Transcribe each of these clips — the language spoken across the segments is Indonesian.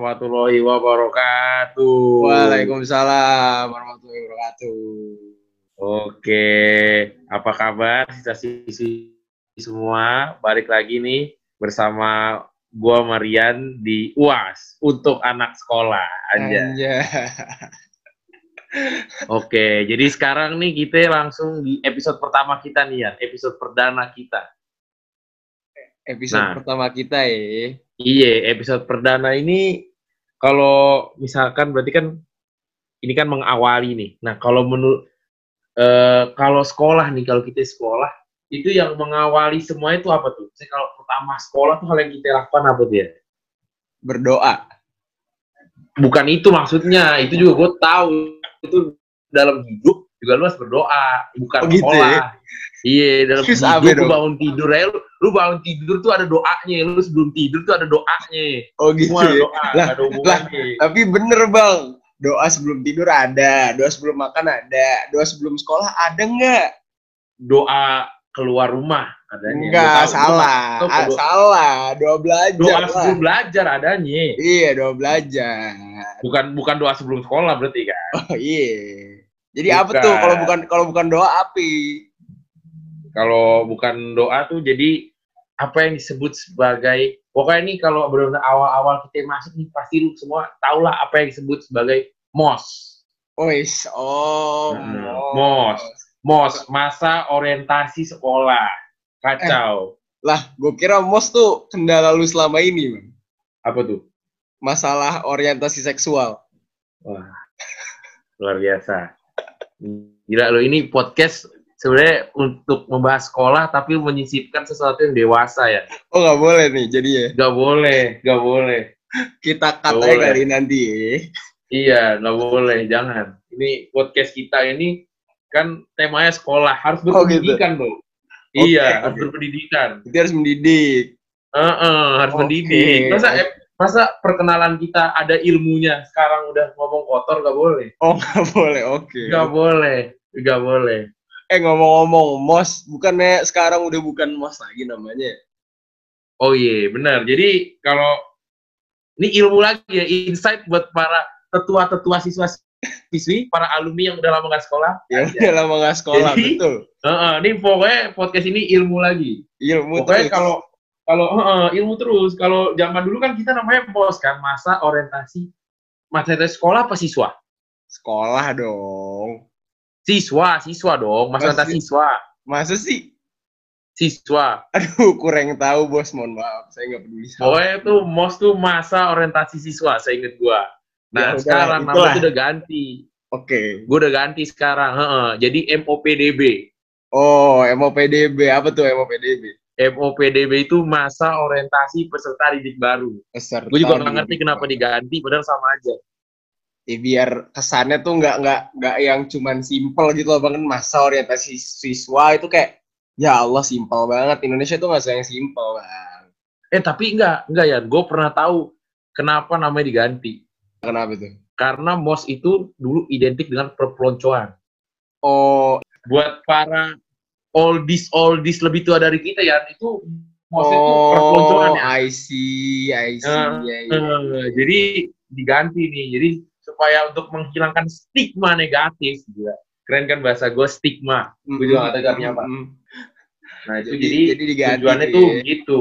Warahmatullahi wabarakatuh. Waalaikumsalam warahmatullahi wabarakatuh. Oke, apa kabar sisa-sisi semua? Balik lagi nih bersama gua Marian di UAS untuk anak sekolah aja. Anja. Oke, jadi sekarang nih kita langsung di episode pertama kita nih ya, episode perdana kita. Episode Nah. pertama kita ya. Iya, episode perdana ini kalau misalkan berarti kan ini kan mengawali nih. Nah, kalau menurut eh, kalau sekolah nih, kalau kita sekolah itu yang mengawali semua itu apa tuh? Saya kalau pertama sekolah tuh hal yang kita lakukan apa tuh ya? Berdoa. Bukan itu maksudnya, itu juga gue tahu itu dalam hidup juga lu harus berdoa, bukan Oh, gitu sekolah. ya? Iya, dalam apa lu bangun tidur ya, lu, lu bangun tidur tuh ada doanya, lu sebelum tidur tuh ada doanya. Oh gitu Semua ada ya. doa, Lah, ada hubungannya. Tapi bener bang. Doa sebelum tidur ada. Doa sebelum makan ada. Doa sebelum sekolah ada nggak? doa keluar rumah adanya. Enggak, Gua tahu, salah. Ah, doa- salah. Doa belajar Doa lah. sebelum belajar adanya. Iya, doa belajar. Bukan bukan doa sebelum sekolah berarti kan. Oh iya. Jadi apa Bukan. tuh kalau bukan kalau bukan doa api? Kalau bukan doa tuh jadi apa yang disebut sebagai pokoknya ini kalau benar-benar awal-awal kita masuk nih pasti lu semua tahulah apa yang disebut sebagai MOS. Ois, oh, Hmm, mos. mos. MOS, masa orientasi sekolah. Kacau. Lah, gue kira mos tuh kendala lu selama ini, Bang. Apa tuh? Masalah orientasi seksual. Wah, luar biasa. Gila lo ini podcast sebenarnya untuk membahas sekolah tapi menyisipkan sesuatu yang dewasa ya. Oh, nggak boleh nih, jadi ya. Gak boleh, gak boleh. Kita aja kali nanti ya. Iya, gak boleh, jangan. Ini podcast kita ini kan temanya sekolah, harus Oh, gitu. berpendidikan. Oke, iya, oke. harus berpendidikan. Kita harus mendidik. Heeh, harus Oke. mendidik. Masa masa perkenalan kita ada ilmunya, sekarang udah ngomong kotor gak boleh. Oh, nggak boleh, oke. Gak boleh, gak boleh. Eh, ngomong-ngomong, mos, bukannya sekarang udah bukan mos lagi namanya? Oh iya, benar. Jadi kalau ini ilmu lagi ya, insight buat para tetua-tetua siswa siswi, para alumni yang udah lama nggak sekolah. Ya udah lama nggak sekolah, Jadi, betul. Heeh, ini pokoknya podcast ini ilmu lagi. Ilmu Pokoknya kalau kalau heeh, ilmu terus. Kalau zaman dulu kan kita namanya pos kan, masa orientasi masa orientasi sekolah apa siswa? Sekolah dong. Siswa, siswa dong, masa Masih- orientasi siswa. Masa sih? Siswa. Aduh, kurang tahu, bos. Mohon maaf. Saya nggak peduli sama Pokoknya tuh MOS tuh masa orientasi siswa, saya inget gua. Nah, Ya sekarang namanya tuh udah ganti. Oke. Gue udah ganti sekarang, heeh. Jadi MOPDB. Oh, MOPDB. Apa tuh MOPDB? MOPDB itu masa orientasi peserta didik baru. Peserta Gue juga nggak ngerti kenapa diganti, padahal sama aja. Ya, biar kesannya tuh nggak nggak nggak yang cuman simpel gitu loh bang kan masa orientasi siswa itu kayak ya Allah simpel banget Indonesia tuh nggak yang simpel bang Eh tapi enggak, enggak ya. Gue pernah tahu kenapa namanya diganti. kenapa tuh Karena MOS itu dulu identik dengan perpeloncoan. oh Buat para oldies oldies lebih tua dari kita ya, itu MOS itu perpeloncoan oh ya. I see I see Eh, ya, ya. Eh, jadi diganti nih. Jadi supaya untuk menghilangkan stigma negatif, gila. keren kan bahasa gue stigma. Gue juga nggak tahu artinya apa. Mm, Nah itu Jadi- jadi, jadi diganti tujuannya tuh tuh ya. gitu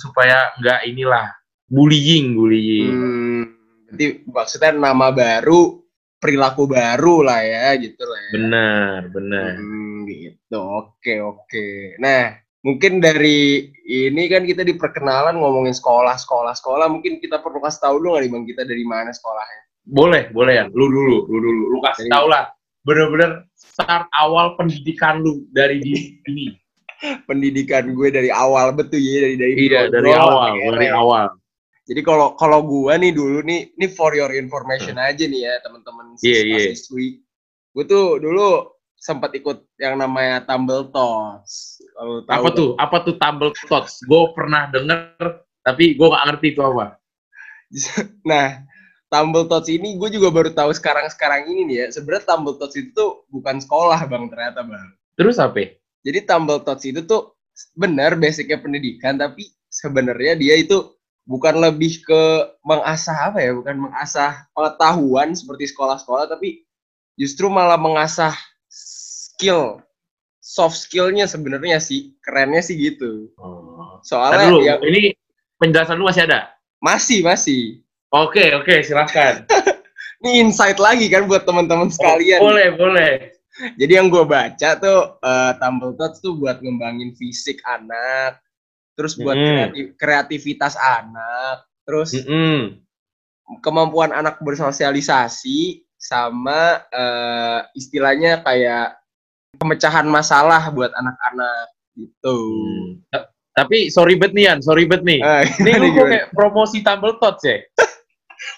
supaya nggak inilah bullying bullying. hmm, berarti maksudnya nama baru perilaku baru lah ya gitu lah ya Benar benar. Hmm, gitu. Oke, oke. Nah, mungkin dari ini kan kita di perkenalan ngomongin sekolah, sekolah, sekolah. Mungkin kita perlu kasih tahu dulu nggak nih bang kita dari mana sekolahnya? Boleh boleh ya. Lu dulu lu dulu. Lu kasih Jadi- tau lah. Bener-bener start awal pendidikan lu dari di ini. Pendidikan gue dari awal betul ya dari dari iya bro- dari bro awal lah, dari keren. awal. Jadi kalau kalau gue nih dulu nih, ini for your information aja nih ya teman-teman Hmm. Iya, iya. siswi. Gue tuh dulu sempat ikut yang namanya Tumble. Kalau tahu Apa kan? tuh? Apa tuh tumble tots? Gue pernah denger tapi gue nggak ngerti itu apa. Nah, Tumble Tots ini gue juga baru tahu sekarang-sekarang ini nih ya. Sebenarnya Tumble Tots itu tuh bukan sekolah bang ternyata bang. Terus apa? Jadi Tumble Tots itu tuh benar basicnya pendidikan, tapi sebenarnya dia itu bukan lebih ke mengasah apa ya bukan mengasah pengetahuan seperti sekolah-sekolah tapi justru malah mengasah skill soft skillnya sebenarnya sih kerennya sih gitu Oh. soalnya dulu, ya ini penjelasan lu masih ada? masih masih Oke, oke, silahkan. ini insight lagi kan buat teman-teman sekalian Oh, boleh, boleh. jadi yang gue baca tuh uh, Tumble Tots tuh buat ngembangin fisik anak terus buat Mm. kreati- kreativitas anak terus Mm-mm. kemampuan anak bersosialisasi sama eh, istilahnya kayak pemecahan masalah buat anak-anak gitu. Hmm. Ta- Tapi sorry bet nih, Yan. Sorry bet nih. Ah, Ini lu kok kayak promosi Tumble Tots ya?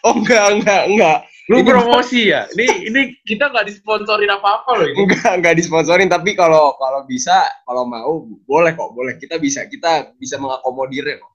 Oh enggak enggak enggak Lu Ini- promosi ya? Ini ini kita nggak disponsorin apa-apa loh ini. enggak enggak disponsorin tapi kalau kalau bisa kalau mau boleh kok boleh kita bisa kita bisa mengakomodirnya kok.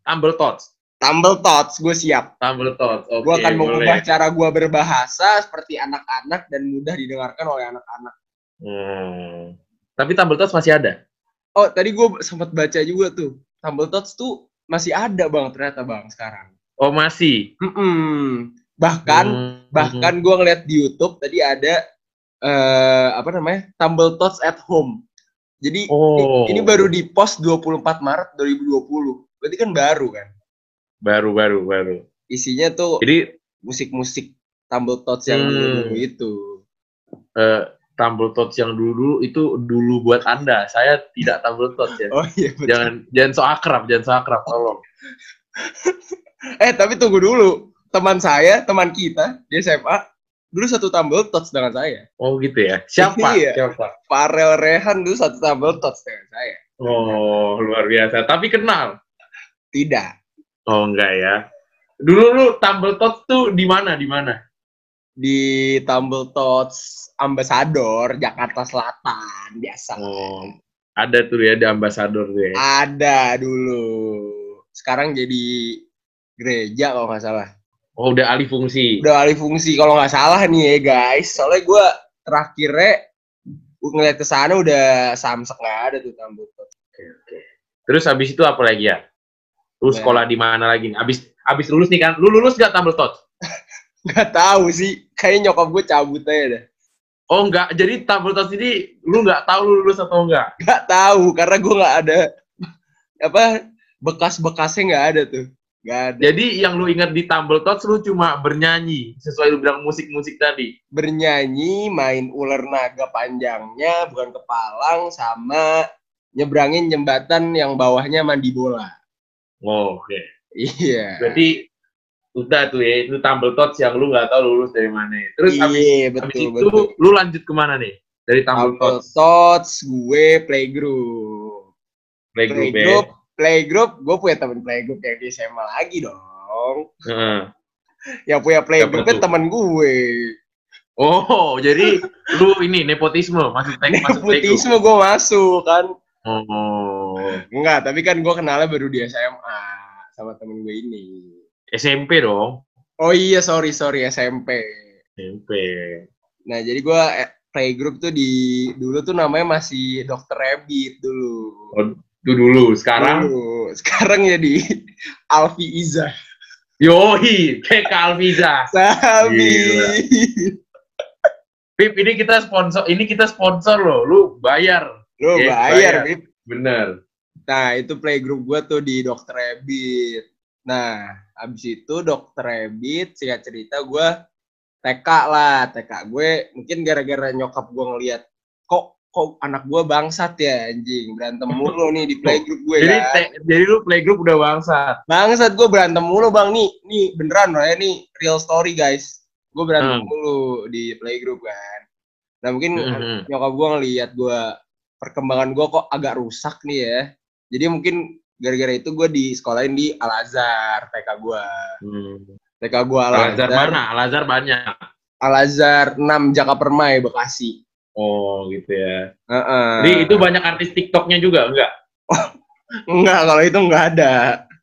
Tumble Tots. Tumble Tots gue siap. Tumble Tots. Oke, Gue akan mengubah boleh. cara gue berbahasa seperti anak-anak dan mudah didengarkan oleh anak-anak. Hmm. Tapi Tumble Tots masih ada. Oh tadi gue sempat baca juga tuh Tumble Tots tuh masih ada bang ternyata bang sekarang. Oh, masih. Mm-mm. Bahkan Hmm. bahkan gue ngeliat di YouTube tadi ada eh apa namanya Tumble Tots at Home. Jadi Oh. ini, baru di post 24 Maret 2020. Berarti kan baru kan. baru baru baru. Isinya tuh Jadi musik-musik Tumble Tots yang Hmm. dulu itu. eh, Tumble Tots yang dulu itu dulu buat Anda. Saya tidak Tumble Tots ya. Oh iya betul. Jangan jangan so akrab, jangan so akrab, tolong. Eh tapi tunggu dulu. Teman saya, teman kita di SMA dulu satu Tumble Tots dengan saya. Oh gitu ya. Siapa? Iya. Siapa? Farel Rehan dulu satu Tumble Tots dengan saya. Oh, luar biasa. Tapi kenal. Tidak. Oh, enggak ya. Dulu lu Tumble Tots tuh di mana? Di mana? Di Tumble Tots Ambassador Jakarta Selatan biasa. Oh, ada tuh ya di ambasador tuh ya. Ada dulu. Sekarang jadi gereja kalau nggak salah. Oh, udah alih fungsi. Udah alih fungsi kalau nggak salah nih ya guys. Soalnya gue terakhirnya gua ngeliat ke sana udah samsek nggak ada tuh Tumble Tots. Terus habis itu apa lagi ya? Lu sekolah di mana lagi? nih? Habis habis lulus nih kan? Lu lulus gak Tumble Tots? Nggak tahu sih. Kayaknya nyokap gue cabut aja dah. Oh enggak, jadi Tumble Tots ini lu nggak tahu lu lulus atau enggak? Nggak tahu karena gue nggak ada apa bekas-bekasnya nggak ada tuh. Nggak ada. Jadi yang lu ingat di Tumble Tots lu cuma bernyanyi sesuai lu bilang musik-musik tadi. bernyanyi, main ular naga panjangnya, bukan kepalang, sama nyebrangin jembatan yang bawahnya mandi bola. Oh, oke. Iya. Berarti udah tuh ya, itu Tumble Tots yang lu nggak tahu lulus dari mana. Terus habis, iya, habis betul, itu betul. lu lanjut ke mana nih? Dari Tumble Tumble Tots, Tots, gue playgroup. playgroup ya. Playgroup, playgroup, gue punya temen playgroup yang di SMA lagi dong. Heeh. Yang punya playgroup tuh? temen gue. Oh, jadi lu ini nepotisme masuk playgroup. Nepotisme gue masuk kan. Oh, Enggak, tapi kan gue kenalnya baru di SMA sama temen gue ini. SMP dong. Oh iya, sorry, sorry, SMP. SMP. Nah, jadi gua eh, playgroup tuh di dulu tuh namanya masih Dr. Rabbit dulu. Itu dulu. Sekarang Dulu. Sekarang jadi Alfi Iza. Yoi, kayak Alfiza. Sabi. Pip, ini kita sponsor, ini kita sponsor loh. Lu bayar. Lu Yes, bayar, bayar. Bib. Bener. Nah, itu playgroup gua tuh di Dr. Rabbit. Nah, abis itu Dr. Rabbit, singkat cerita gua TK lah. TK gue mungkin gara-gara nyokap gua ngeliat kok kok anak gua bangsat ya anjing berantem mulu nih di playgroup gue Jadi, kan. te- jadi lu playgroup udah bangsat. Bangsat gue berantem mulu bang nih, nih beneran loh ya nih real story guys. Gue berantem Hmm. mulu di playgroup kan. Nah mungkin Mhm. nyokap gue ngeliat gue perkembangan gue kok agak rusak nih ya. Jadi mungkin gara-gara itu gue di sekolahin di Al Azhar TK gue. Hmm. TK gue Al Azhar. mana? Al-Azhar banyak. Al Azhar 6 Jaka Permai Bekasi. Oh, gitu ya. Heeh. Jadi itu banyak artis TikToknya juga, enggak? enggak kalau itu enggak ada.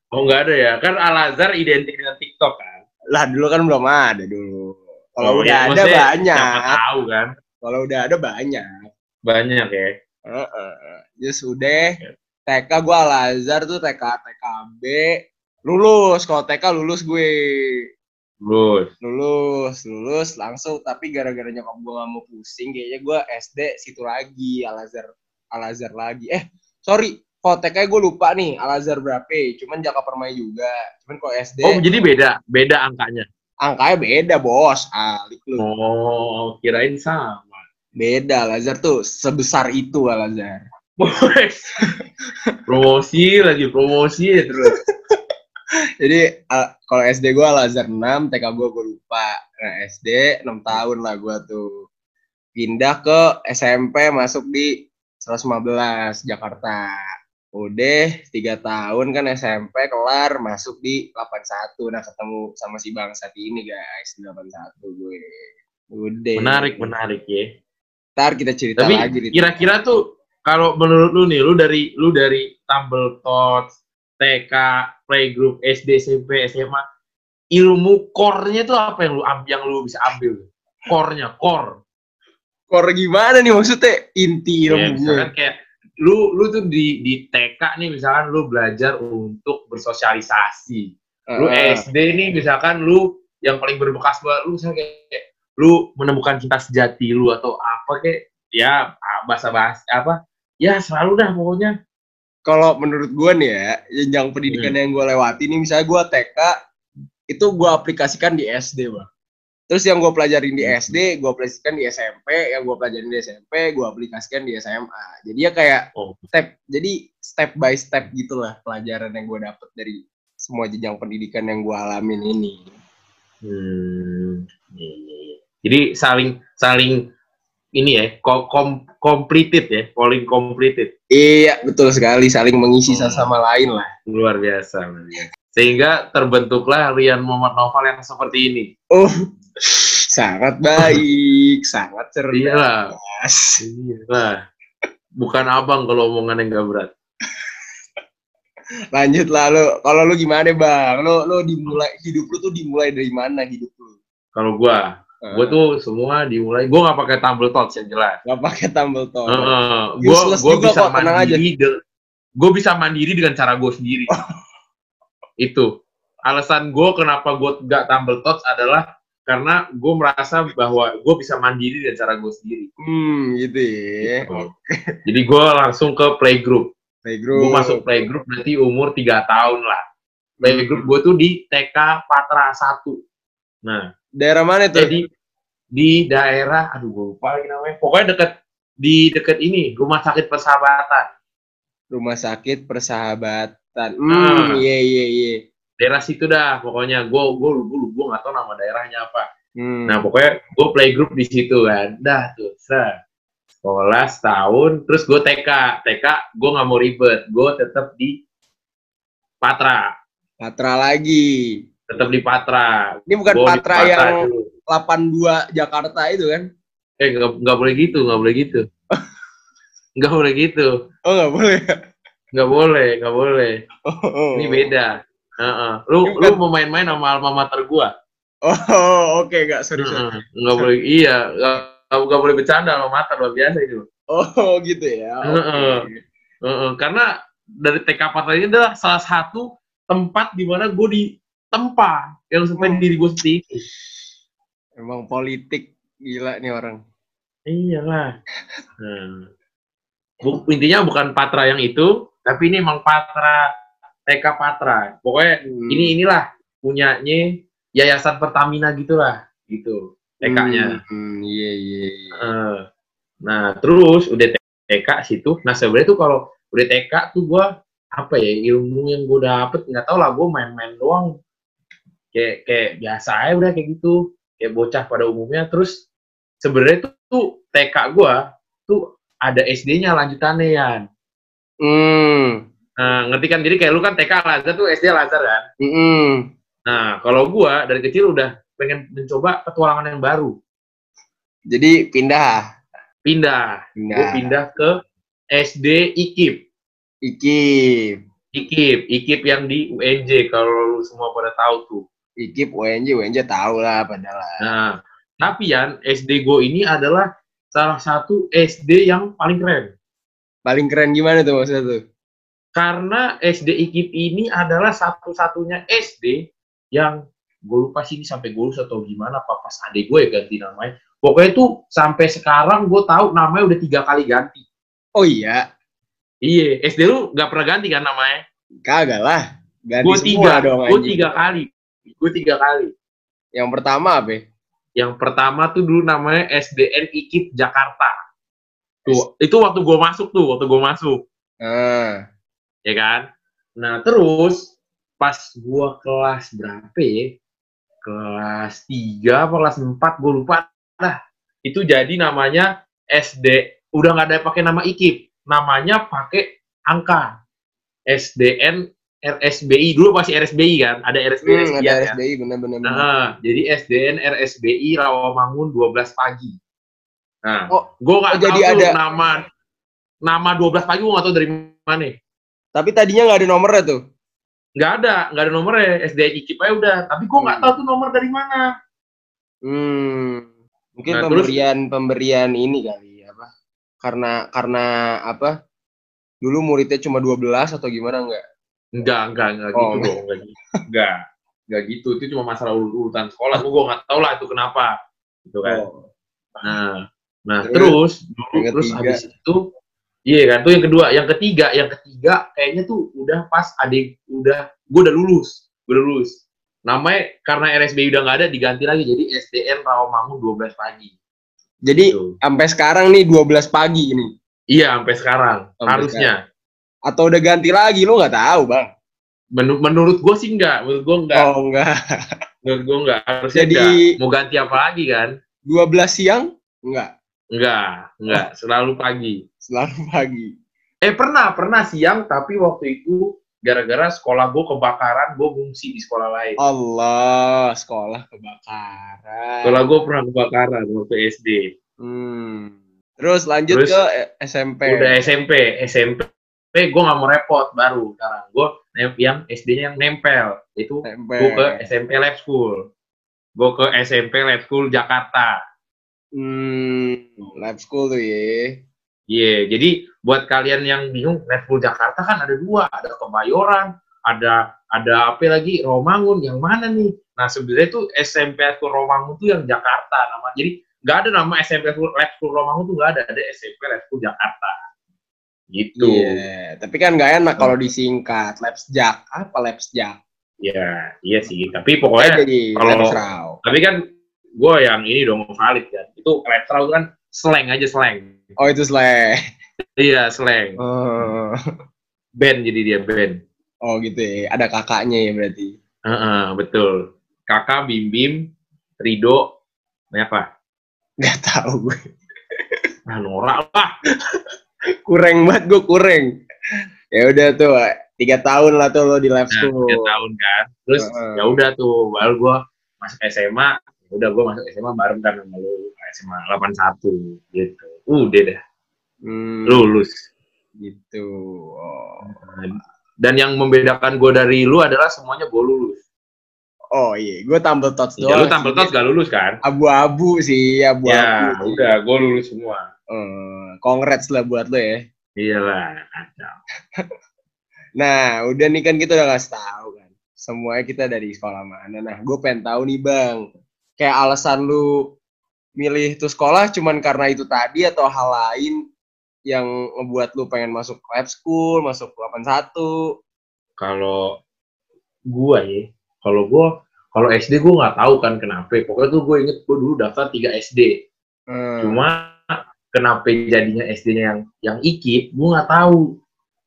Oh, enggak ada ya. Kan Al-Azhar identik dengan TikTok kan. Lah dulu kan belum ada dulu. Kalau Oh, udah ya, ada banyak. Tahu kan. Kalau udah ada banyak. Banyak ya. Heeh. Ya sudah. TK gue Al Azhar tuh TK TKB lulus kalau TK lulus gue. Lulus. lulus lulus langsung. Tapi gara-gara nyokap gue gak mau pusing kayaknya gue SD situ lagi Al Azhar Al Azhar lagi. Eh sorry kalau TK gue lupa nih Al Azhar berapa? Cuman Jaka Permai juga. Cuman kalau SD Oh, jadi beda, beda angkanya. angkanya beda bos. Alik lu. Oh, kirain sama. beda Al Azhar tuh sebesar itu Al Azhar promosi lagi promosi terus. jadi uh, kalau SD gue Al Azhar 6 TK gue gue lupa. Nah SD 6 tahun lah gue tuh. Pindah ke SMP masuk di 115 Jakarta. Udah tiga tahun kan SMP kelar masuk di 81 nah ketemu sama si bangsat ini guys di 81 gue. Udah Menarik, menarik ya. ntar kita cerita Tapi lagi kira-kira tuh kalau menurut lu nih, lu dari lu dari Tumble Tots, TK, playgroup, SD, SMP, SMA, ilmu core-nya tuh apa yang lu yang lu bisa ambil? Core-nya, core. core gimana nih maksudnya inti Ya, ilmunya misalkan kayak lu lu tuh di di TK nih misalkan lu belajar untuk bersosialisasi. Lu Heeh. SD nih misalkan lu yang paling berbekas buat lu misalnya kayak, kayak lu menemukan cinta sejati lu atau apa kayak ya bahasa bahasa apa ya selalu dah pokoknya kalau menurut gue nih ya, jenjang pendidikan Hmm. yang gue lewati nih, misalnya gue TK, itu gue aplikasikan di SD, bang. Terus yang gue pelajarin di. SD, gue aplikasikan di SMP, yang gue pelajarin di SMP, gue aplikasikan di SMA. Jadi ya kayak oh step, jadi step by step gitulah pelajaran yang gue dapet dari semua jenjang pendidikan yang gue alamin ini. hmm, iya, iya, iya. jadi saling saling ini ya ko- kom completed ya calling completed Iya, betul sekali, saling mengisi Hmm. satu sama lain lah. luar biasa sehingga terbentuklah Rian Muhammad Novel yang seperti ini Oh, sangat baik, sangat cerdas. iyalah bukan abang kalau omongan yang gak berat Lanjut lah lu. Kalau lu gimana bang? Lu lu dimulai hidup lu tuh dimulai dari mana hidup lu? kalau gua gua tuh semua dimulai gua nggak pakai tumble tots yang jelas. Nggak pakai tumble. Gua Useless gua juga bisa kok, mandiri gua bisa mandiri dengan cara gue sendiri. Itu. Alasan gue kenapa gue gak tumble tots adalah karena gue merasa bahwa gue bisa mandiri dengan cara gue sendiri. Hmm, gitu ya. Gitu. jadi gue langsung ke playgroup Playgroup. gue masuk playgroup nanti umur 3 tahun lah. Playgroup gue tuh di TK Patra 1 nah Daerah mana tuh? jadi di daerah aduh gue lupa lagi namanya pokoknya deket di deket ini rumah sakit persahabatan Rumah sakit persahabatan. Ah. Hmm, iya iya iya. daerah situ dah pokoknya gue gue gue gue nggak tahu nama daerahnya apa Hmm. nah pokoknya gue playgroup di situ kan dah tuh set. sekolah setahun terus gue TK TK gue nggak mau ribet gue tetap di Patra Patra lagi. Tetap di Patra Ini bukan Gua di Patra yang dulu. 82 Jakarta itu kan? eh nggak nggak boleh gitu nggak boleh gitu nggak boleh gitu Oh nggak boleh. nggak boleh nggak boleh Oh, oh. ini beda Heeh. lu Ini lu bukan- mau main-main sama alma mater gue Oh, oke nggak sorry sorry. Heeh. nggak boleh iya nggak nggak boleh bercanda alma mater luar biasa itu Oh gitu ya. Oke. Heeh. Heeh, karena dari TK Patra ini adalah salah satu tempat di mana gue ditempa yang sampai Hmm. diri gue sendiri. Emang politik gila nih orang. Iyalah. Nah. Bu- intinya bukan Patra yang itu, tapi ini emang Patra TK Patra. Pokoknya Hmm. ini inilah punyanya Yayasan Pertamina gitulah, gitu TK-nya. Hmm, iya iya. iya. Eh, nah terus udah TK situ nah sebenarnya tuh kalau udah TK tuh gua apa ya ilmu yang gue dapet nggak tau lah gue main-main doang kayak kayak biasa aja udah kayak gitu kayak bocah pada umumnya terus sebenarnya tuh, tuh TK gua tuh ada SD-nya lanjutannya ya Hmm. nah ngerti kan jadi kayak lu kan TK Lazar tuh SD Lazar kan Hmm. nah kalau gua dari kecil udah pengen mencoba petualangan yang baru Jadi pindah. pindah Pindah. gue pindah ke SD IKIP Iki. IKIP, IKIP yang di UNJ kalau lu semua pada tahu tuh. Ikip UNJ, UNJ tahu lah padahal. Nah, tapi Yan, SD Go ini adalah salah satu SD yang paling keren. Paling keren gimana tuh maksudnya tuh? karena SD IKIP ini adalah satu-satunya SD yang gue lupa sih ini sampai gue atau gimana apa pas adik gue ya ganti namanya pokoknya tuh sampai sekarang gue tahu namanya udah tiga kali ganti Oh iya, iya SD lu nggak pernah ganti kan namanya kagak lah. Ganti gue tiga dong. gue tiga kali gue tiga kali. Yang pertama apa? ya? yang pertama tuh dulu namanya SDN IKIP Jakarta. Tuh itu waktu gue masuk tuh waktu gue masuk. Ah, ya kan? Nah terus pas gue kelas berapa ya? Kelas 3 apa kelas 4 gue lupa lah itu jadi namanya SD udah nggak ada pakai nama IKIP namanya pakai angka. SDN RSBI dulu masih RSBI kan ada RSBI hmm, ada kan? RSBI bener-bener. Nah, jadi SDN RSBI Rawamangun 12 pagi. Nah, Oh, gue nggak oh, tahu jadi tuh ada- nama nama 12 pagi gue nggak tahu dari mana. Tapi tadinya nggak ada nomornya tuh. Nggak ada, nggak ada nomornya. SDN IKIP aja udah. Tapi gue nggak Hmm. tahu tuh nomor dari mana. Hmm, mungkin Nah, terus- pemberian pemberian ini kali apa? Karena karena apa? Dulu muridnya cuma 12 atau gimana enggak? Enggak, enggak, enggak Oh, gitu enggak. dong. Enggak, gitu. enggak, enggak gitu. Itu cuma masalah urut- urutan sekolah. Gue nggak tahu lah itu kenapa. Gitu kan. Oh. Nah, nah Terus, terus terus habis itu iya kan tuh yang kedua, yang ketiga, yang ketiga kayaknya tuh udah pas adik udah gue udah lulus, gue udah lulus. Namanya karena RSBI udah nggak ada diganti lagi jadi SDN Rawamangun 12 pagi. Jadi Gitu. sampai sekarang nih 12 pagi ini. Iya sampai sekarang Sampai harusnya. Atau udah ganti lagi lu nggak tahu, Bang. Menur- menurut gue sih enggak, menurut gue enggak, Oh, enggak. menurut gue enggak. Harusnya Jadi- enggak. Mau ganti apa lagi kan? 12 siang? Enggak. Enggak, enggak. Selalu pagi. Selalu pagi. Eh pernah, pernah siang tapi waktu itu gara-gara sekolah gue kebakaran, gue ngungsi di sekolah lain. Allah, sekolah kebakaran. Sekolah gue pernah kebakaran waktu SD. Hmm. Terus lanjut Terus, ke SMP. Udah SMP, SMP gue nggak mau repot baru sekarang. Gue yang SD-nya yang nempel itu gue ke SMP Lab School. Gue ke SMP Lab School Jakarta. Hmm, lab school tuh ya. Iya, jadi buat kalian yang bingung, Lab School Jakarta kan ada dua, ada Kebayoran, ada ada apa lagi Romangun, yang mana nih? Nah sebenarnya tuh SMP Lab School Romangun tuh yang Jakarta nama. Jadi nggak ada nama SMP Lab School, Lab School Romangun tuh nggak ada, ada SMP Lab School Jakarta. Gitu. Iya, tapi kan nggak enak kalau disingkat. Labsjak, apa Labsjak? Iya, iya sih. Tapi pokoknya, jadi kalau- tapi kan gue yang ini dong valid kan. Itu Labstrau kan slang aja slang. Oh itu seleh. Iya slang. Oh, Band jadi dia band. oh gitu ya. Ada kakaknya ya berarti. Heeh, betul. Kakak Bim Bim, Rido, apa? Gak tahu gue. Nah, Nora lah. Kurang banget gue kurang. Ya udah tuh, tiga tahun lah tuh lo di lab Nah, school. tiga tahun kan. Terus Heeh. ya udah tuh, baru gue masuk SMA. ya Udah gue masuk SMA bareng kan sama lu SMA 81 gitu. Udah dah, Hmm, lulus. gitu. Oh. Dan yang membedakan gue dari lu adalah semuanya gue lulus. Oh iya, gue tampil tots Ya, doang. lu tampil tos gak lulus kan? Abu-abu sih, abu-abu. Ya, udah, gue lulus semua. Eh, congrats lah buat lo ya. Iyalah, kacau. Nah, udah nih kan kita udah kasih tahu kan. Semuanya kita dari sekolah mana. Nah, gue pengen tahu nih bang. Kayak alasan lu milih tuh sekolah cuman karena itu tadi atau hal lain yang ngebuat lu pengen masuk lab school, masuk 81. Kalau gua ya, kalau gua kalau SD gua nggak tahu kan kenapa. Pokoknya tuh gue inget gua dulu daftar 3 SD. Hmm. Cuma kenapa jadinya SD-nya yang yang IKIP, gua nggak tahu.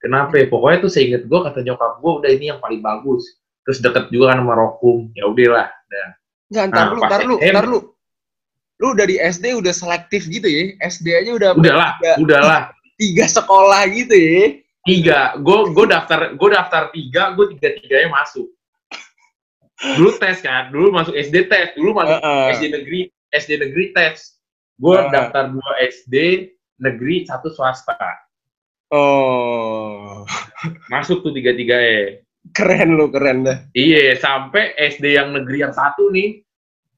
Kenapa? Pokoknya tuh seinget gua kata nyokap gua udah ini yang paling bagus. Terus deket juga kan sama Rokum. Ya udahlah. Enggak, ntar Nah, lu, ntar lu, ntar lu. Lu dari SD udah selektif gitu ya. SD aja udah Udahlah, tiga, udahlah. tiga sekolah gitu ya. Tiga. Gue gue daftar gue daftar tiga, gue tiga tiganya masuk. Dulu tes kan, dulu masuk SD tes, dulu masuk Heeh. SD negeri SD negeri tes. Gue Ah. daftar dua SD negeri satu swasta. Oh, Masuk tuh tiga tiga e. keren lu, keren dah. Iya, sampai SD yang negeri yang satu nih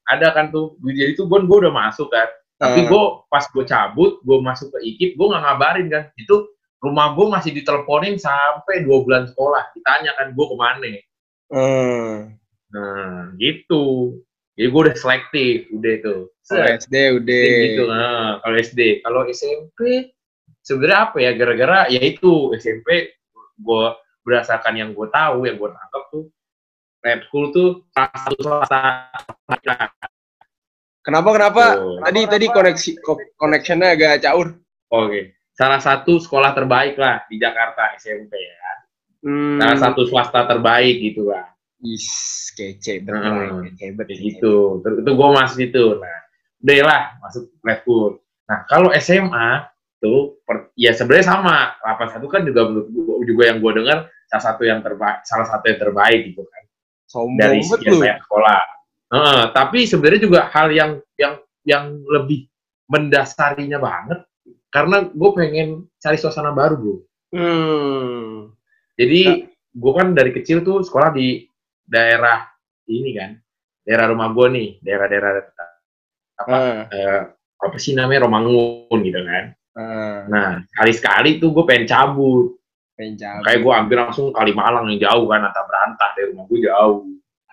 ada kan tuh. Jadi tuh gue gue udah masuk kan. Tapi Ah. gue pas gue cabut, gue masuk ke IKIP, gue nggak ngabarin kan. Itu rumah gue masih diteleponin sampai dua bulan sekolah. Ditanya kan gue ke mana. Hmm. Nah, gitu. Jadi gue udah selektif, udah itu. Kalau SD udah. Gitu, nah, kalau SD. Kalau SMP, sebenarnya apa ya, gara-gara ya itu, SMP gue berdasarkan yang gue tahu, yang gue tangkap tuh, lab school tuh salah satu swasta. Kenapa kenapa? Tuh. Tadi tadi koneksi ko- connectionnya agak caur. Oke. Salah satu sekolah terbaik lah di Jakarta SMP ya. Hmm. Salah satu swasta terbaik gitu lah. Is kece betul, Hmm. kece gitu. Terus itu gue masuk itu. Nah, udah lah masuk school. Nah, kalau SMA tuh per- ya sebenarnya sama. 81 kan juga menurut gua, juga yang gue dengar salah satu yang terbaik, salah satu yang terbaik gitu kan Sombong dari banget sekian banyak sekolah. Heeh, tapi sebenarnya juga hal yang yang yang lebih mendasarinya banget karena gue pengen cari suasana baru bro. Hmm. Jadi gue kan dari kecil tuh sekolah di daerah ini kan, daerah rumah gue nih, daerah-daerah apa Ah, eh, apa sih namanya Romangun gitu kan. ah, Nah sekali-sekali tuh gue pengen cabut, pengen cabut. kayak gue ambil langsung Kalimalang yang jauh kan, atau berantah dari rumah gue jauh.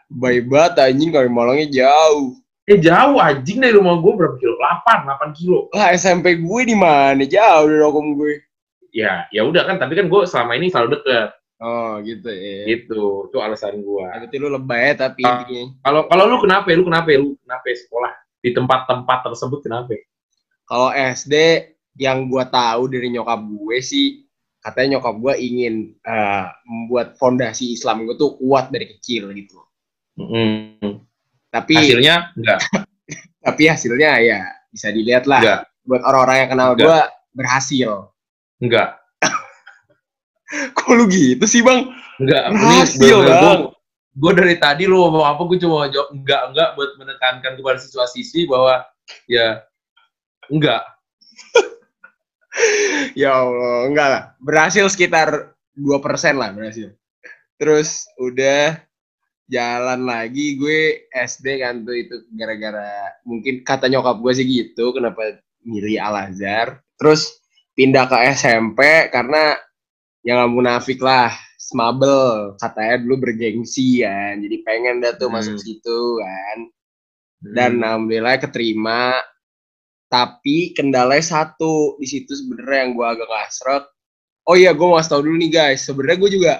Baik banget anjing kalau Malangnya jauh. Eh jauh anjing dari rumah gue berapa kilo? 8, 8 kilo. Lah SMP gue di mana? Jauh dari rokom gue. Ya, ya udah kan, tapi kan gue selama ini selalu deket Oh gitu ya. gitu. Itu alasan gue. Berarti lu lebay ya tapi Ah. intinya. Kalau kalau lu kenapa? Lu kenapa? Lu kenapa sekolah di tempat-tempat tersebut kenapa? Kalau SD yang gua tahu dari nyokap gue sih katanya nyokap gue ingin eh, membuat fondasi Islam gue tuh kuat dari kecil gitu. Mm. Tapi Hasilnya enggak. tapi hasilnya ya bisa dilihat lah. Enggak. Buat orang-orang yang kenal gue berhasil. Enggak. Kok lu gitu sih bang? Enggak. Berhasil, Bang. Gue dari tadi lu ngomong apa, gue cuma jawab enggak, enggak buat menekankan kepada siswa-siswi bahwa ya enggak. Ya Allah, enggak lah. Berhasil sekitar 2% lah berhasil. Terus udah jalan lagi gue SD kan tuh itu gara-gara mungkin kata nyokap gue sih gitu kenapa milih Al Azhar. Terus pindah ke SMP karena yang nggak munafik lah. Smabel katanya dulu bergengsi kan. Jadi pengen dah tuh Hmm. masuk situ kan. Dan Hmm. alhamdulillah keterima. Tapi kendalanya satu di situ sebenarnya yang gue agak ngasrek oh iya gue mau tau dulu nih guys. Sebenarnya gue juga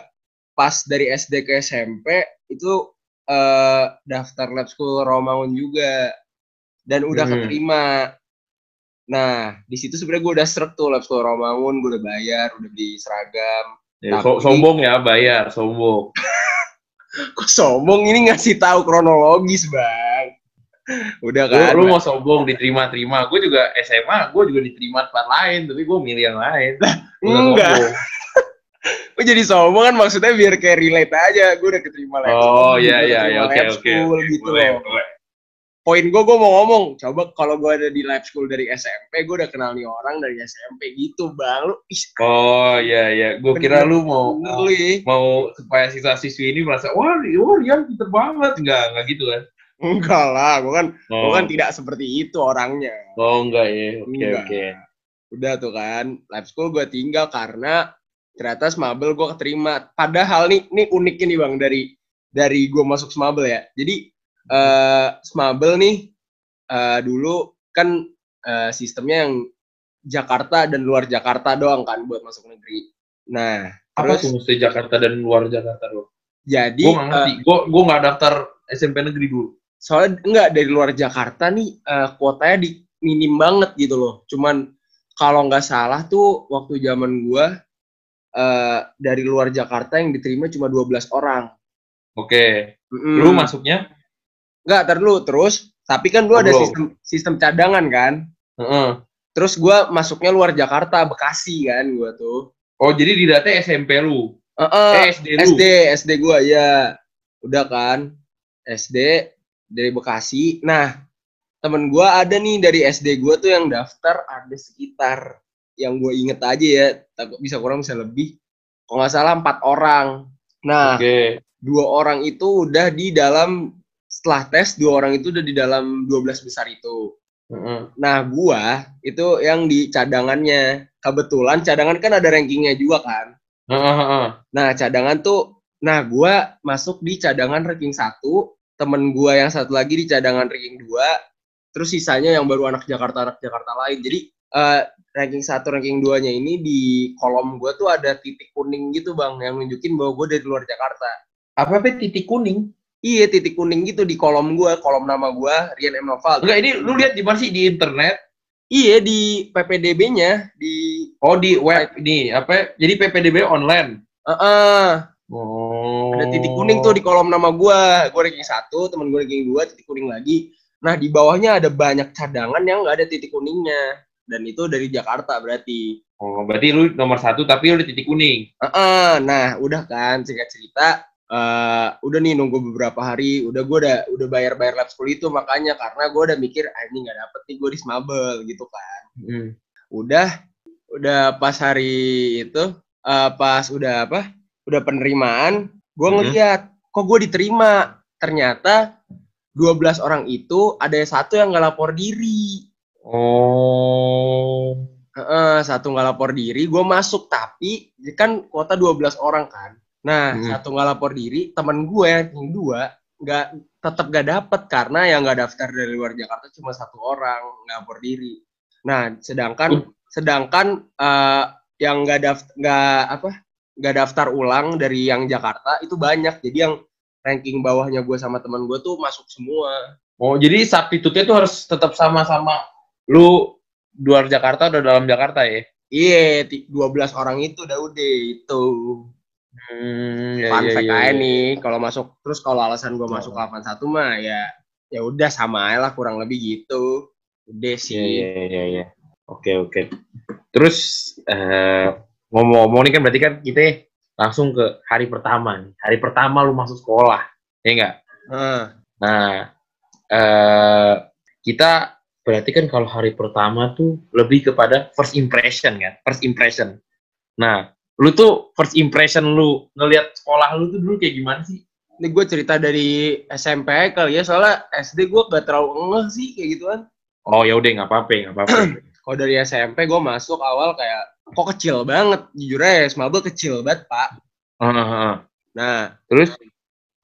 pas dari SD ke SMP itu eh, daftar lab school Romangun juga. Dan udah Hmm. keterima nah di situ sebenarnya gue udah srek tuh lab school Romangun gue udah bayar udah beli seragam Ya, so- Tapi- sombong ya, bayar, sombong. kok sombong ini ngasih tahu kronologis bang udah Lu, kan lu mau sombong diterima-terima. Gue juga SMA, gue juga diterima tempat lain, tapi gue milih yang lain. Enggak. Gue jadi sombong kan maksudnya biar kayak relate aja. Gue udah keterima lab Oh iya iya iya oke oke. gitu Boleh, loh. boleh. Poin gue, gue mau ngomong. Coba kalau gue ada di lab school dari SMP, gue udah kenal nih orang dari SMP gitu bang. Lu, ih, Oh iya iya, gue kira lu mau bener lu ya. mau supaya siswa-siswi ini merasa wah, wah Rian pinter banget, enggak enggak gitu kan? Enggak lah, gue kan, Oh, gue kan tidak seperti itu orangnya. oh enggak ya, oke Enggak. oke. Udah tuh kan, lab school gue tinggal karena ternyata Smabel gue keterima. Padahal nih, nih uniknya nih bang dari dari gue masuk Smabel ya. Jadi eh Smabel nih eh, dulu kan eh, sistemnya yang Jakarta dan luar Jakarta doang kan buat masuk negeri. Nah, Apa terus tuh mesti Jakarta dan luar Jakarta loh? jadi Gue nggak ngerti, gue gue nggak daftar SMP negeri dulu. soalnya enggak dari luar Jakarta nih eh, kuotanya di minim banget gitu loh. Cuman kalau nggak salah tuh waktu zaman gua eh, dari luar Jakarta yang diterima cuma 12 orang. Oke, Mm-mm. lu masuknya? Enggak, ntar dulu terus. Tapi kan dulu ada Belum. sistem sistem cadangan kan. Heeh. Terus gua masuknya luar Jakarta, Bekasi kan gua tuh. Oh jadi di data SMP lu? Heeh. Eh SD lu? SD, SD gua ya. Udah kan. SD dari Bekasi. Nah, temen gua ada nih dari SD gua tuh yang daftar ada sekitar yang gue inget aja ya, takut bisa kurang bisa lebih. Kalau nggak salah empat orang. Nah, Oke. dua orang itu udah di dalam setelah tes dua orang itu udah di dalam 12 besar itu. Heeh. Nah, gua itu yang di cadangannya. Kebetulan cadangan kan ada rankingnya juga kan. Heeh, heeh. Nah, cadangan tuh, nah gua masuk di cadangan ranking satu, temen gua yang satu lagi di cadangan ranking dua, terus sisanya yang baru anak Jakarta anak Jakarta lain. Jadi eh, ranking satu ranking duanya ini di kolom gua tuh ada titik kuning gitu bang, yang nunjukin bahwa gua dari luar Jakarta. Apa apa titik kuning? Iya titik kuning gitu di kolom gua, kolom nama gua Rian M Noval. Enggak, ini lu lihat di mana sih di internet? Iya di PPDB-nya di Oh, di web ini apa? Jadi PPDB online. eh, eh, Oh. ada titik kuning tuh di kolom nama gua. Gua ranking satu, temen gua ranking dua, titik kuning lagi. Nah di bawahnya ada banyak cadangan yang nggak ada titik kuningnya. Dan itu dari Jakarta berarti. Oh, berarti lu nomor satu tapi lu di titik kuning. Eh, eh, nah udah kan singkat cerita. Eh udah nih nunggu beberapa hari, udah gua udah udah bayar bayar lab school itu makanya karena gua udah mikir ah ini nggak dapet nih gue di Smabel gitu kan. Hmm. udah udah pas hari itu eh, pas udah apa udah penerimaan gue Mhm. ngeliat kok gue diterima ternyata 12 orang itu ada satu yang nggak lapor diri Oh. Heeh, satu nggak lapor diri gue masuk tapi kan kuota 12 orang kan nah Mhm. satu nggak lapor diri temen gue yang dua nggak tetap gak dapet karena yang nggak daftar dari luar Jakarta cuma satu orang nggak lapor diri. Nah sedangkan sedangkan eh, yang nggak daftar nggak apa nggak daftar ulang dari yang Jakarta itu banyak. Jadi yang ranking bawahnya gue sama teman gue tuh masuk semua. Oh, jadi substitute-nya tuh harus tetap sama-sama lu luar Jakarta udah dalam Jakarta ya? iya ti- 12 orang itu udah udah itu Hmm, ya, fun ya, fact ya, aja ya. nih kalau masuk terus kalau alasan gue masuk 81 mah ya ya udah sama aja lah kurang lebih gitu udah Iya, sih iya, iya, iya. Oke, oke. Terus eh, ngomong-ngomong nih kan berarti kan kita langsung ke hari pertama nih. Hari pertama lu masuk sekolah, ya enggak? Heeh. Nah, eh kita berarti kan kalau hari pertama tuh lebih kepada first impression kan, first impression. Nah, lu tuh first impression lu ngelihat sekolah lu tuh dulu kayak gimana sih? ini gue cerita dari SMP kali ya soalnya SD gue gak terlalu ngeh sih kayak gituan Oh ya udah nggak apa-apa, nggak apa-apa. kalau dari SMP gue masuk awal kayak kok kecil banget jujur aja Smabel kecil banget pak Heeh, heeh. nah Terus,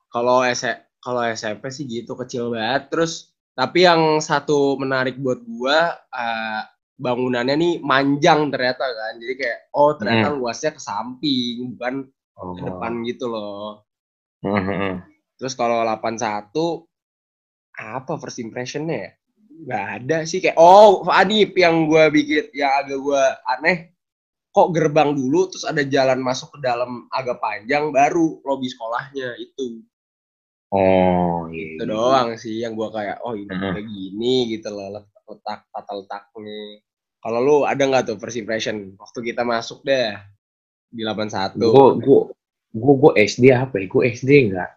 kalau S kalau SMP sih gitu kecil banget terus tapi yang satu menarik buat gua eh, bangunannya nih manjang ternyata kan. Jadi kayak oh ternyata luasnya ke samping bukan oh, ke depan gitu loh. Heeh, heeh. terus kalau 81 apa first impressionnya ya? Nggak ada sih kayak oh Adip yang gua bikin yang agak gua aneh. Kok gerbang dulu terus ada jalan masuk ke dalam agak panjang baru lobi sekolahnya itu. Oh, iya. itu doang sih yang gua kayak oh ini Mhm. kayak gini gitu loh let- letak tata letaknya kalau lu ada nggak tuh first impression waktu kita masuk deh di 81 Gue gue gue gue SD apa ya? Gue SD enggak.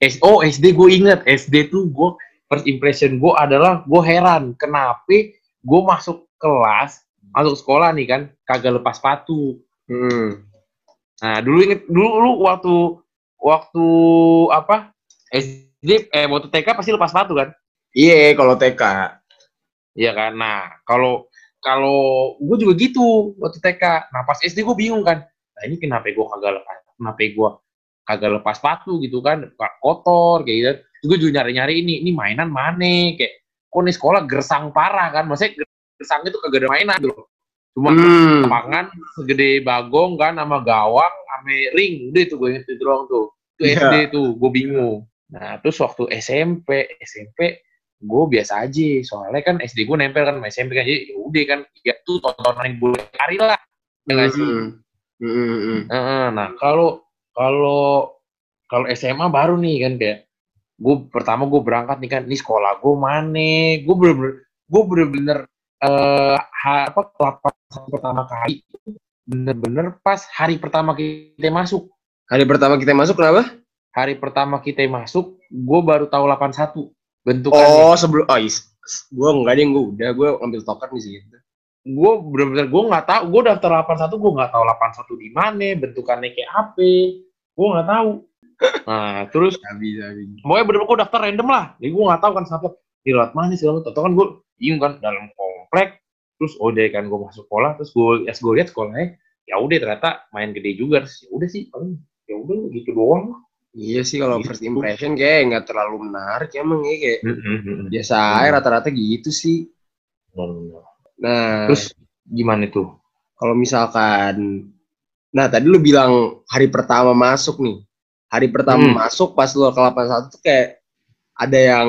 S oh SD gue inget SD tuh gue first impression gue adalah gue heran kenapa gue masuk kelas masuk sekolah nih kan kagak lepas sepatu. Hmm. Nah dulu inget dulu lu waktu waktu apa SD eh waktu TK pasti lepas sepatu kan? iya kalau TK Iya kan. Nah kalau kalau gue juga gitu waktu TK. Nah pas SD gue bingung kan. Nah ini kenapa gue kagak lepas? Kenapa gue kagak lepas sepatu gitu kan? Kotor kayak gitu. Terus gue juga nyari-nyari ini ini mainan mana? Kayak kok nih sekolah gersang parah kan? Maksudnya gersang itu kagak ada mainan gitu. Cuma Hmm. lapangan segede bagong kan sama gawang sama ring udah itu gue inget itu doang tuh itu Iya. SD tuh gue bingung nah terus waktu SMP SMP gue biasa aja soalnya kan SD gue nempel kan sama SMP kan jadi ya udah kan ya tuh tontonan yang boleh hari lah ya nggak sih? Hmm. Hmm, nah kalau kalau kalau SMA baru nih kan kayak gue pertama gue berangkat nih kan ini sekolah gue mana? Gue bener-bener gue bener-bener eh ha- apa kelapa pertama kali bener-bener pas hari pertama kita masuk. Hari pertama kita masuk kenapa? Hari pertama kita masuk gue baru tahu 81 bentukannya oh sebelum oh is gue enggak deh gue udah gue ngambil token di situ. Gue bener-bener gue nggak tahu gue daftar 81 gue nggak tahu 81 di mana bentukannya kayak apa gue nggak tahu nah terus bisa bisa. pokoknya bener-bener gue daftar random lah. Jadi gue nggak tahu kan siapa ini lewat mana sih kamu tau kan gue bingung kan dalam komplek terus udah kan gue masuk sekolah terus gue ya gue lihat sekolahnya ya udah ternyata main gede juga. Terus ya udah sih paling ya udah gitu doang Iya sih kalau Gitu. first impression kayak nggak terlalu menarik emang ya kayak biasa aja rata-rata gitu sih. Nah, terus gimana tuh kalau misalkan nah tadi lu bilang hari pertama masuk nih. Hari pertama Hmm. masuk pas lu ke 81 tuh kayak ada yang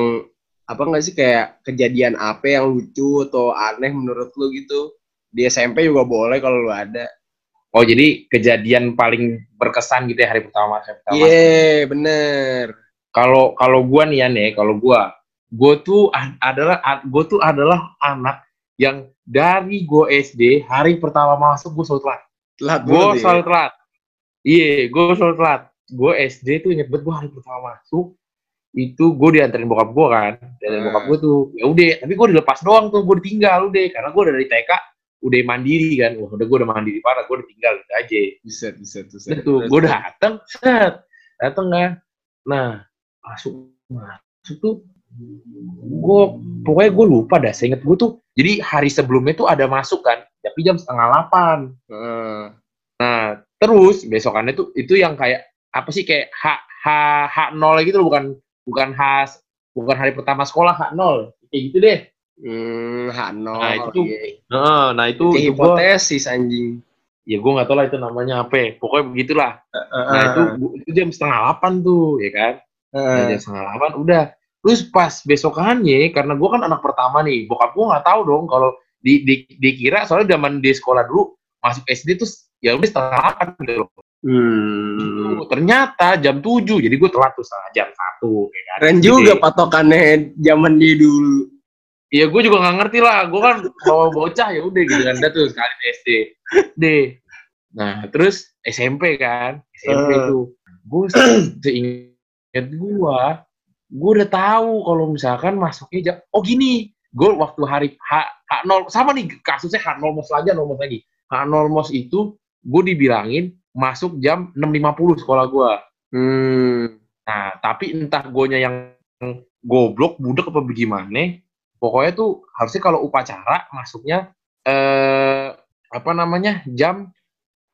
apa enggak sih kayak kejadian apa yang lucu atau aneh menurut lu gitu. Di SMP juga boleh kalau lu ada. Oh jadi kejadian paling berkesan gitu ya hari pertama hari pertama Iya, bener. kalau kalau gua nih ya nih kalau gua gua tuh adalah gua tuh adalah anak yang dari gua SD hari pertama masuk gua selalu telat Telat gue ya. selalu telat iya gue selalu telat gue SD tuh inget banget gue hari pertama masuk itu gue dianterin bokap gue kan dianterin Hmm. bokap gue tuh ya udah tapi gue dilepas doang tuh gue ditinggal udah karena gue dari TK udah mandiri kan wah udah gue udah mandiri parah gue ditinggal gitu aja Bisa, bisa, bisa. udah tuh gue dateng set dateng kan nah masuk masuk tuh gue pokoknya gue lupa dah seinget gue tuh jadi hari sebelumnya tuh ada masuk kan tapi jam setengah delapan Heeh. Nah, terus besokannya tuh itu yang kayak apa sih kayak H H H nol gitu loh bukan bukan H bukan hari pertama sekolah H nol kayak gitu deh. Hmm, Hano. Nah, itu tuh-. Nah, nah itu, itu gua, hipotesis anjing. ya gue nggak tahu lah itu namanya apa. ya. Pokoknya begitulah. Nah itu gua- itu jam setengah delapan tuh, ya kan? Nah, Heeh. jam setengah delapan udah. Terus pas besokannya, karena gue kan anak pertama nih, bokap gue nggak tahu dong kalau di, di, dikira soalnya zaman di sekolah dulu masuk SD tuh ya udah setengah delapan gitu loh. Hmm. Ternyata jam 7, jadi gue telat tuh setengah jam satu. Ya kan? Keren Gitu juga ya. patokannya zaman dia dulu. Iya gue juga nggak ngerti lah, gue kan kalau bocah ya udah gitu kan, udah tuh sekali di SD. Deh. Nah terus SMP kan, SMP Eh. tuh, gue seinget gue, gue udah tahu kalau misalkan masuknya jam, oh gini, gue waktu hari H, H0, sama nih kasusnya H0 mos 0 mos lagi. H0 mos itu gue dibilangin masuk jam 6.50 sekolah gue. Hmm. Nah, tapi entah gonya yang goblok, budek apa bagaimana, pokoknya tuh harusnya kalau upacara masuknya eh apa namanya? jam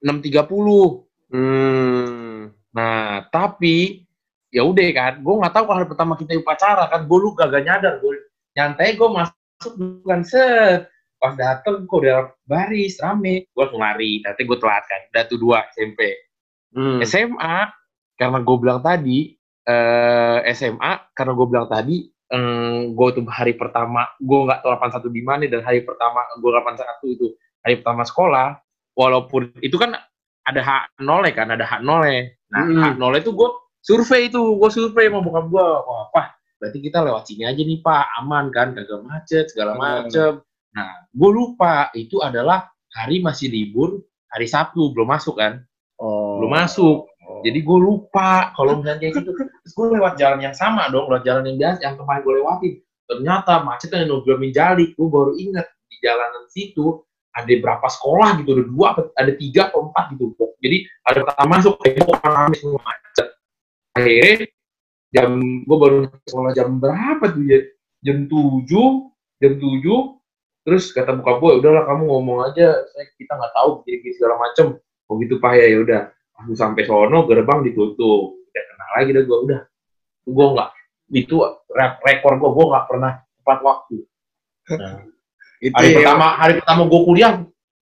6.30. Hmm. Nah, tapi ya udah kan, gue nggak tahu kalau hari pertama kita upacara kan, gue lu gak nyadar, gue nyantai gue masuk bukan set. Pas dateng kok udah baris rame, gue langsung lari, nanti gue telat kan, udah tuh dua SMP. Hmm. SMA karena gue bilang tadi eh, SMA karena gue bilang tadi gue tuh hari pertama gue nggak tahu 81 di mana dan hari pertama gue 81 itu hari pertama sekolah walaupun itu kan ada hak nol ya kan ada hak nol ya nah Hmm. hak nol itu gue survei itu gue survei sama bokap gue wah apa berarti kita lewat sini aja nih pak aman kan kagak macet segala Hmm. macem nah gue lupa itu adalah hari masih libur hari Sabtu belum masuk kan Oh. belum masuk. Jadi gue lupa kalau misalnya kayak gitu. Terus gue lewat jalan yang sama dong, lewat jalan yang biasa, yang kemarin gue lewatin. Ternyata macetnya yang nunggu Minjali. Gue baru inget di jalanan situ ada berapa sekolah gitu, ada dua, ada tiga atau empat gitu. Jadi ada pertama masuk, kayak gue orang rame semua macet. Akhirnya jam gue baru sekolah jam berapa tuh ya? Jam tujuh, jam tujuh. Terus kata buka gue, udahlah kamu ngomong aja, kita nggak tahu gini segala macem. Oh gitu pak ya, ya udah aku sampai sono gerbang ditutup. Udah kenal lagi dah gue udah. Gue nggak itu re- rekor gue gue nggak pernah tepat waktu. Nah, Itu hari ya. pertama hari pertama gue kuliah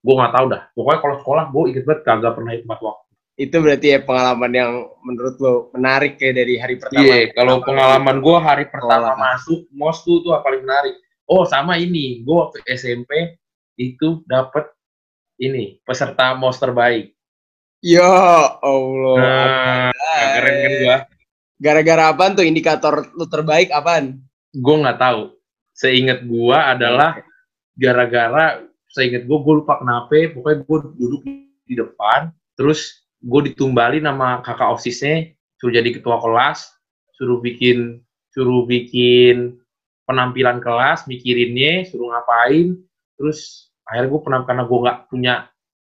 gue nggak tahu dah. Pokoknya kalau sekolah gue inget banget kagak pernah tepat waktu. Itu berarti ya pengalaman yang menurut lo menarik ya dari hari pertama. iya kalau pengalaman gue hari pertama Sekolah. masuk mos tuh tuh apa paling menarik. Oh sama ini. Gue waktu SMP itu dapat ini peserta mos terbaik Ya Allah. nah, keren kan gue Gara-gara apaan tuh indikator lu terbaik apaan? gue nggak tahu. Seingat gue adalah gara-gara seingat gue gue lupa kenapa pokoknya gue duduk di depan terus gue ditumbalin sama kakak osisnya suruh jadi ketua kelas suruh bikin suruh bikin penampilan kelas mikirinnya suruh ngapain terus akhirnya gue pernah karena gue nggak punya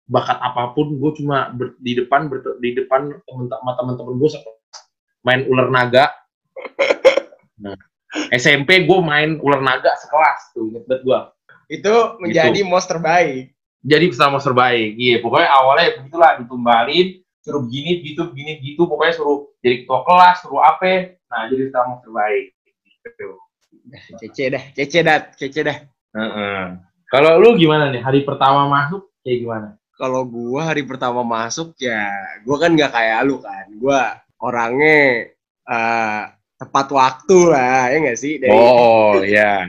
bakat apa pun gue cuma ber- di depan ber- di depan temen sama teman-teman gue main ular naga SMP gue main ular naga sekelas tuh, inget banget gue. Itu menjadi monster terbaik. Jadi peserta monster terbaik. Iya, pokoknya awalnya begitulah ditumbalin, suruh begini, gitu, begini, gitu. Pokoknya suruh jadi ketua kelas, suruh apa. Nah, jadi peserta monster terbaik. Gitu. Kece dah, kece dah, kece dah. Heeh. Kalau lu gimana nih? Hari pertama masuk kayak gimana? Kalau gua hari pertama masuk ya, gua kan nggak kayak lu kan. Gua orangnya uh, tepat waktu lah, ya nggak sih? Dari... Oh ya,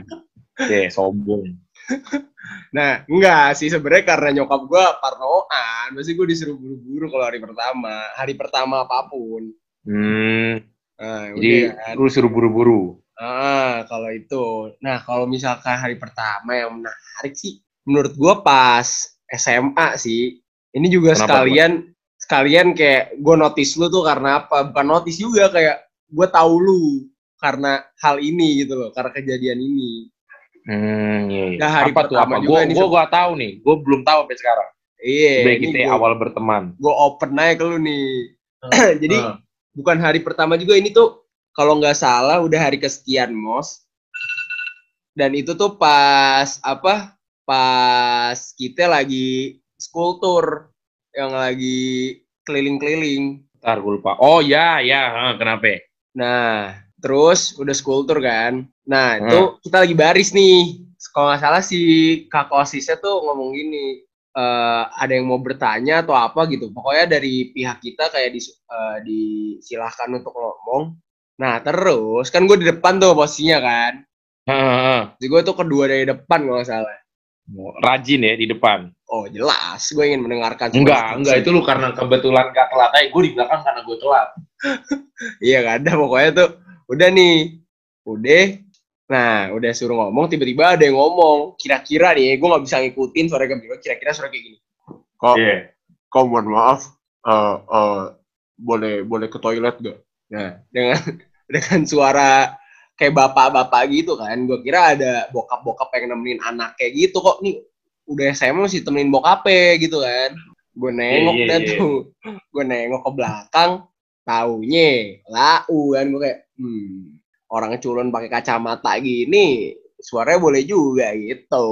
oke sombong. nah, enggak sih sebenarnya karena nyokap gua parnoan, pasti gua disuruh buru-buru kalau hari pertama, hari pertama apa pun. Hmm. Nah, Jadi kan. lu suruh buru-buru. Ah, kalau itu. Nah, kalau misalkan hari pertama yang menarik sih, menurut gua pas SMA sih. Ini juga Kenapa sekalian gue? sekalian kayak gue notice lu tuh karena apa? Bukan notice juga kayak gue tahu lu karena hal ini gitu loh, karena kejadian ini. Hmm, iya, iya. Nah, hari apa pertama tuh apa? Gue gue gak tahu nih, gue belum tahu sampai sekarang. Iya. Sebagai kita gua, awal berteman. Gue open aja ke lu nih. Uh, Jadi uh. bukan hari pertama juga ini tuh kalau nggak salah udah hari kesekian mos. Dan itu tuh pas apa? Pas kita lagi school tour yang lagi keliling-keliling. Ntar gue lupa. Oh ya, ya. Kenapa? Nah, terus udah school tour kan. Nah, hmm. itu kita lagi baris nih. Kalau nggak salah si kakak osisnya tuh ngomong gini, uh, ada yang mau bertanya atau apa gitu. Pokoknya dari pihak kita kayak dis, uh, disilahkan untuk ngomong. Nah, terus kan gue di depan tuh posisinya kan. Jadi gue tuh kedua dari depan kalau nggak salah. Oh, rajin ya di depan. Oh jelas, gue ingin mendengarkan. Enggak, enggak itu lu karena kebetulan gak telat aja. Gue di belakang karena gue telat. iya gak ada pokoknya tuh. Udah nih, udah. Nah, udah suruh ngomong, tiba-tiba ada yang ngomong. Kira-kira nih, gue gak bisa ngikutin suara tiba Kira-kira suara kayak gini. Kok, yeah. kok mohon maaf, uh, uh, boleh boleh ke toilet gak? Nah, dengan dengan suara kayak bapak-bapak gitu kan. Gue kira ada bokap-bokap yang nemenin anak kayak gitu kok nih udah SMA masih temenin bokapnya gitu kan. Gue nengok yeah, yeah, yeah. tuh. Gue nengok ke belakang, taunya lau kan gue kayak hmm, orang culun pakai kacamata gini suaranya boleh juga gitu.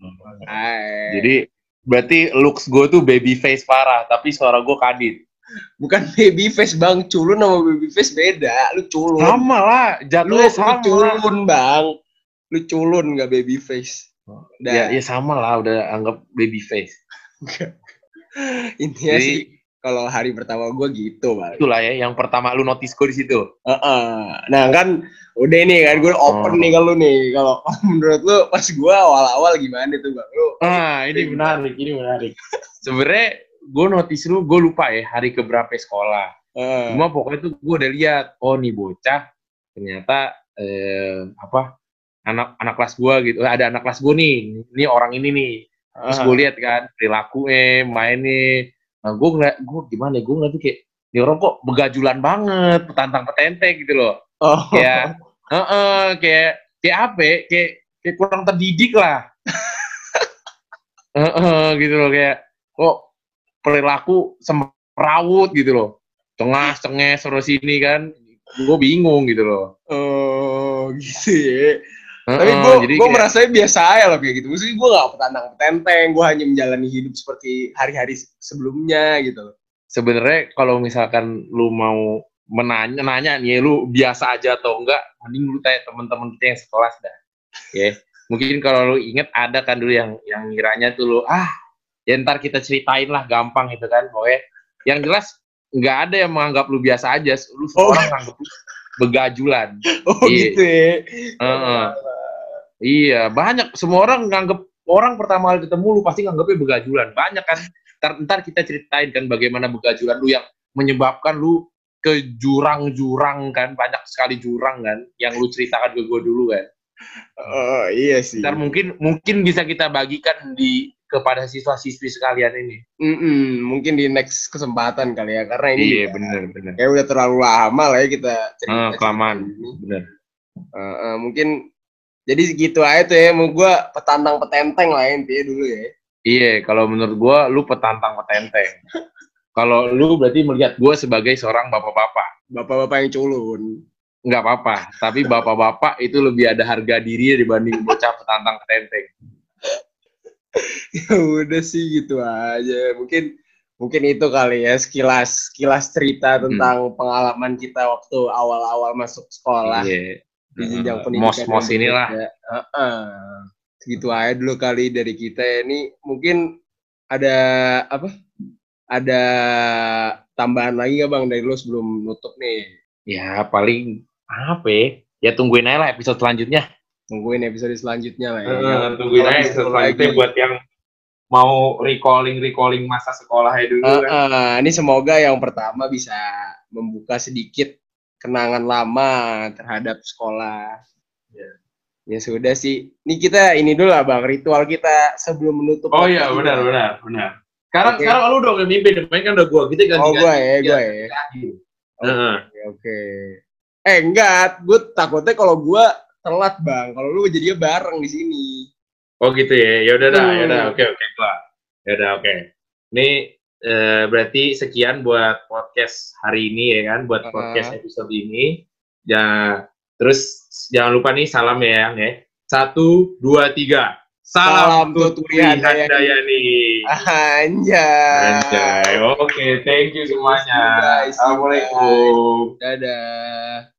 Hmm. Jadi berarti looks gue tuh baby face parah, tapi suara gue kadit. Bukan baby face bang, culun sama baby face beda. Lu culun. Sama lah, jatuhnya lu, sama. Lu culun bang. Lu culun nggak baby face. Ya, ya sama lah, udah anggap baby face. Intinya Jadi, sih kalau hari pertama gue gitu bang. Itulah ya, yang pertama lu notice gue di situ. Uh -uh. Nah kan udah nih kan gue open oh. nih kalau nih kalau menurut lu pas gue awal-awal gimana tuh bang? Lu, ah ini menarik, ini menarik. Sebenarnya gue notice lu, gue lupa ya hari keberapa sekolah. Uh. Cuma pokoknya tuh gue udah lihat, oh nih bocah ternyata eh, apa anak anak kelas gue gitu, eh, ada anak kelas gue nih, ini orang ini nih. Terus gue lihat kan perilaku eh main nih. Nah gue ngeliat, gue gimana? Ya, gue ngeliat tuh kayak ini orang kok begajulan banget, petantang petente gitu loh. Oh. Kayak, uh -uh, kayak kayak apa? Ya? Kayak kayak kurang terdidik lah. uh -uh, gitu loh kayak kok perilaku semrawut gitu loh. Tengah, tengah, seru sini kan. Gue bingung gitu loh. Oh, gitu ya. Uh, Tapi gue gue kayak... merasa biasa aja loh kayak gitu. Maksudnya gue gak petantang petenteng, gue hanya menjalani hidup seperti hari-hari sebelumnya gitu. Sebenarnya kalau misalkan lu mau menanya nanya nih lu biasa aja atau enggak, mending lu tanya teman-teman kita yang sekelas dah. Ya. Yeah. Mungkin kalau lu inget ada kan dulu yang yang ngiranya tuh lu ah ya ntar kita ceritain lah gampang gitu kan pokoknya. Yang jelas nggak ada yang menganggap lu biasa aja. Lu semua oh. orang nganggap lu begajulan. Oh iya. gitu ya? Uh -uh. iya banyak. Semua orang nganggap orang pertama kali ketemu lu pasti nganggapnya begajulan. Banyak kan. Ntar, ntar kita ceritain kan bagaimana begajulan lu yang menyebabkan lu ke jurang-jurang kan. Banyak sekali jurang kan yang lu ceritakan ke gue dulu kan Oh iya sih. Ntar mungkin mungkin bisa kita bagikan di kepada siswa-siswi sekalian ini. Mm -mm, mungkin di next kesempatan kali ya karena ini iya benar benar. Kayak udah terlalu lama lah ya kita cerita. Uh, kelamaan. Benar. Uh, uh, mungkin jadi segitu aja tuh ya. Mau gue petantang petenteng lah intinya dulu ya. Iya, kalau menurut gue lu petantang petenteng. kalau lu berarti melihat gue sebagai seorang bapak-bapak. Bapak-bapak yang culun. Nggak apa-apa. Tapi bapak-bapak itu lebih ada harga diri dibanding bocah petantang ketenteng. ya udah sih gitu aja. Mungkin mungkin itu kali ya sekilas sekilas cerita tentang hmm. pengalaman kita waktu awal-awal masuk sekolah. Iya. Di jenjang pendidikan. Mos-mos inilah. Uh -uh. Segitu aja dulu kali dari kita ya. Ini mungkin ada apa? Ada tambahan lagi nggak bang dari lu sebelum nutup nih? Ya paling apa ya? Ya tungguin aja lah episode selanjutnya. Tungguin episode selanjutnya lah ya. Uh, tungguin aja episode selanjutnya buat yang mau recalling recalling masa sekolah dulu uh, kan. Uh, ini semoga yang pertama bisa membuka sedikit kenangan lama terhadap sekolah. Yeah. Ya sudah sih. Ini kita ini dulu lah Bang, ritual kita sebelum menutup. Oh iya, benar benar benar. Sekarang okay. sekarang lu dong yang mimpin, main kan udah gua. Kita ganti Oh, gua ya, gua ya. Oke, oke. Okay. Eh enggak, gue takutnya kalau gue telat bang. Kalau lu jadinya bareng di sini. Oh gitu ya. Ya udah dah, ya udah. Oke oke lah. Ya udah oke. Ini eh, berarti sekian buat podcast hari ini ya kan, buat uh podcast episode ini. Ya terus jangan lupa nih salam ya yang ya. Satu, dua, tiga. Salam, Salam Tuturi Handayani. Anjay. Anjay. Oke, okay, thank you semuanya. Assalamualaikum. Dadah.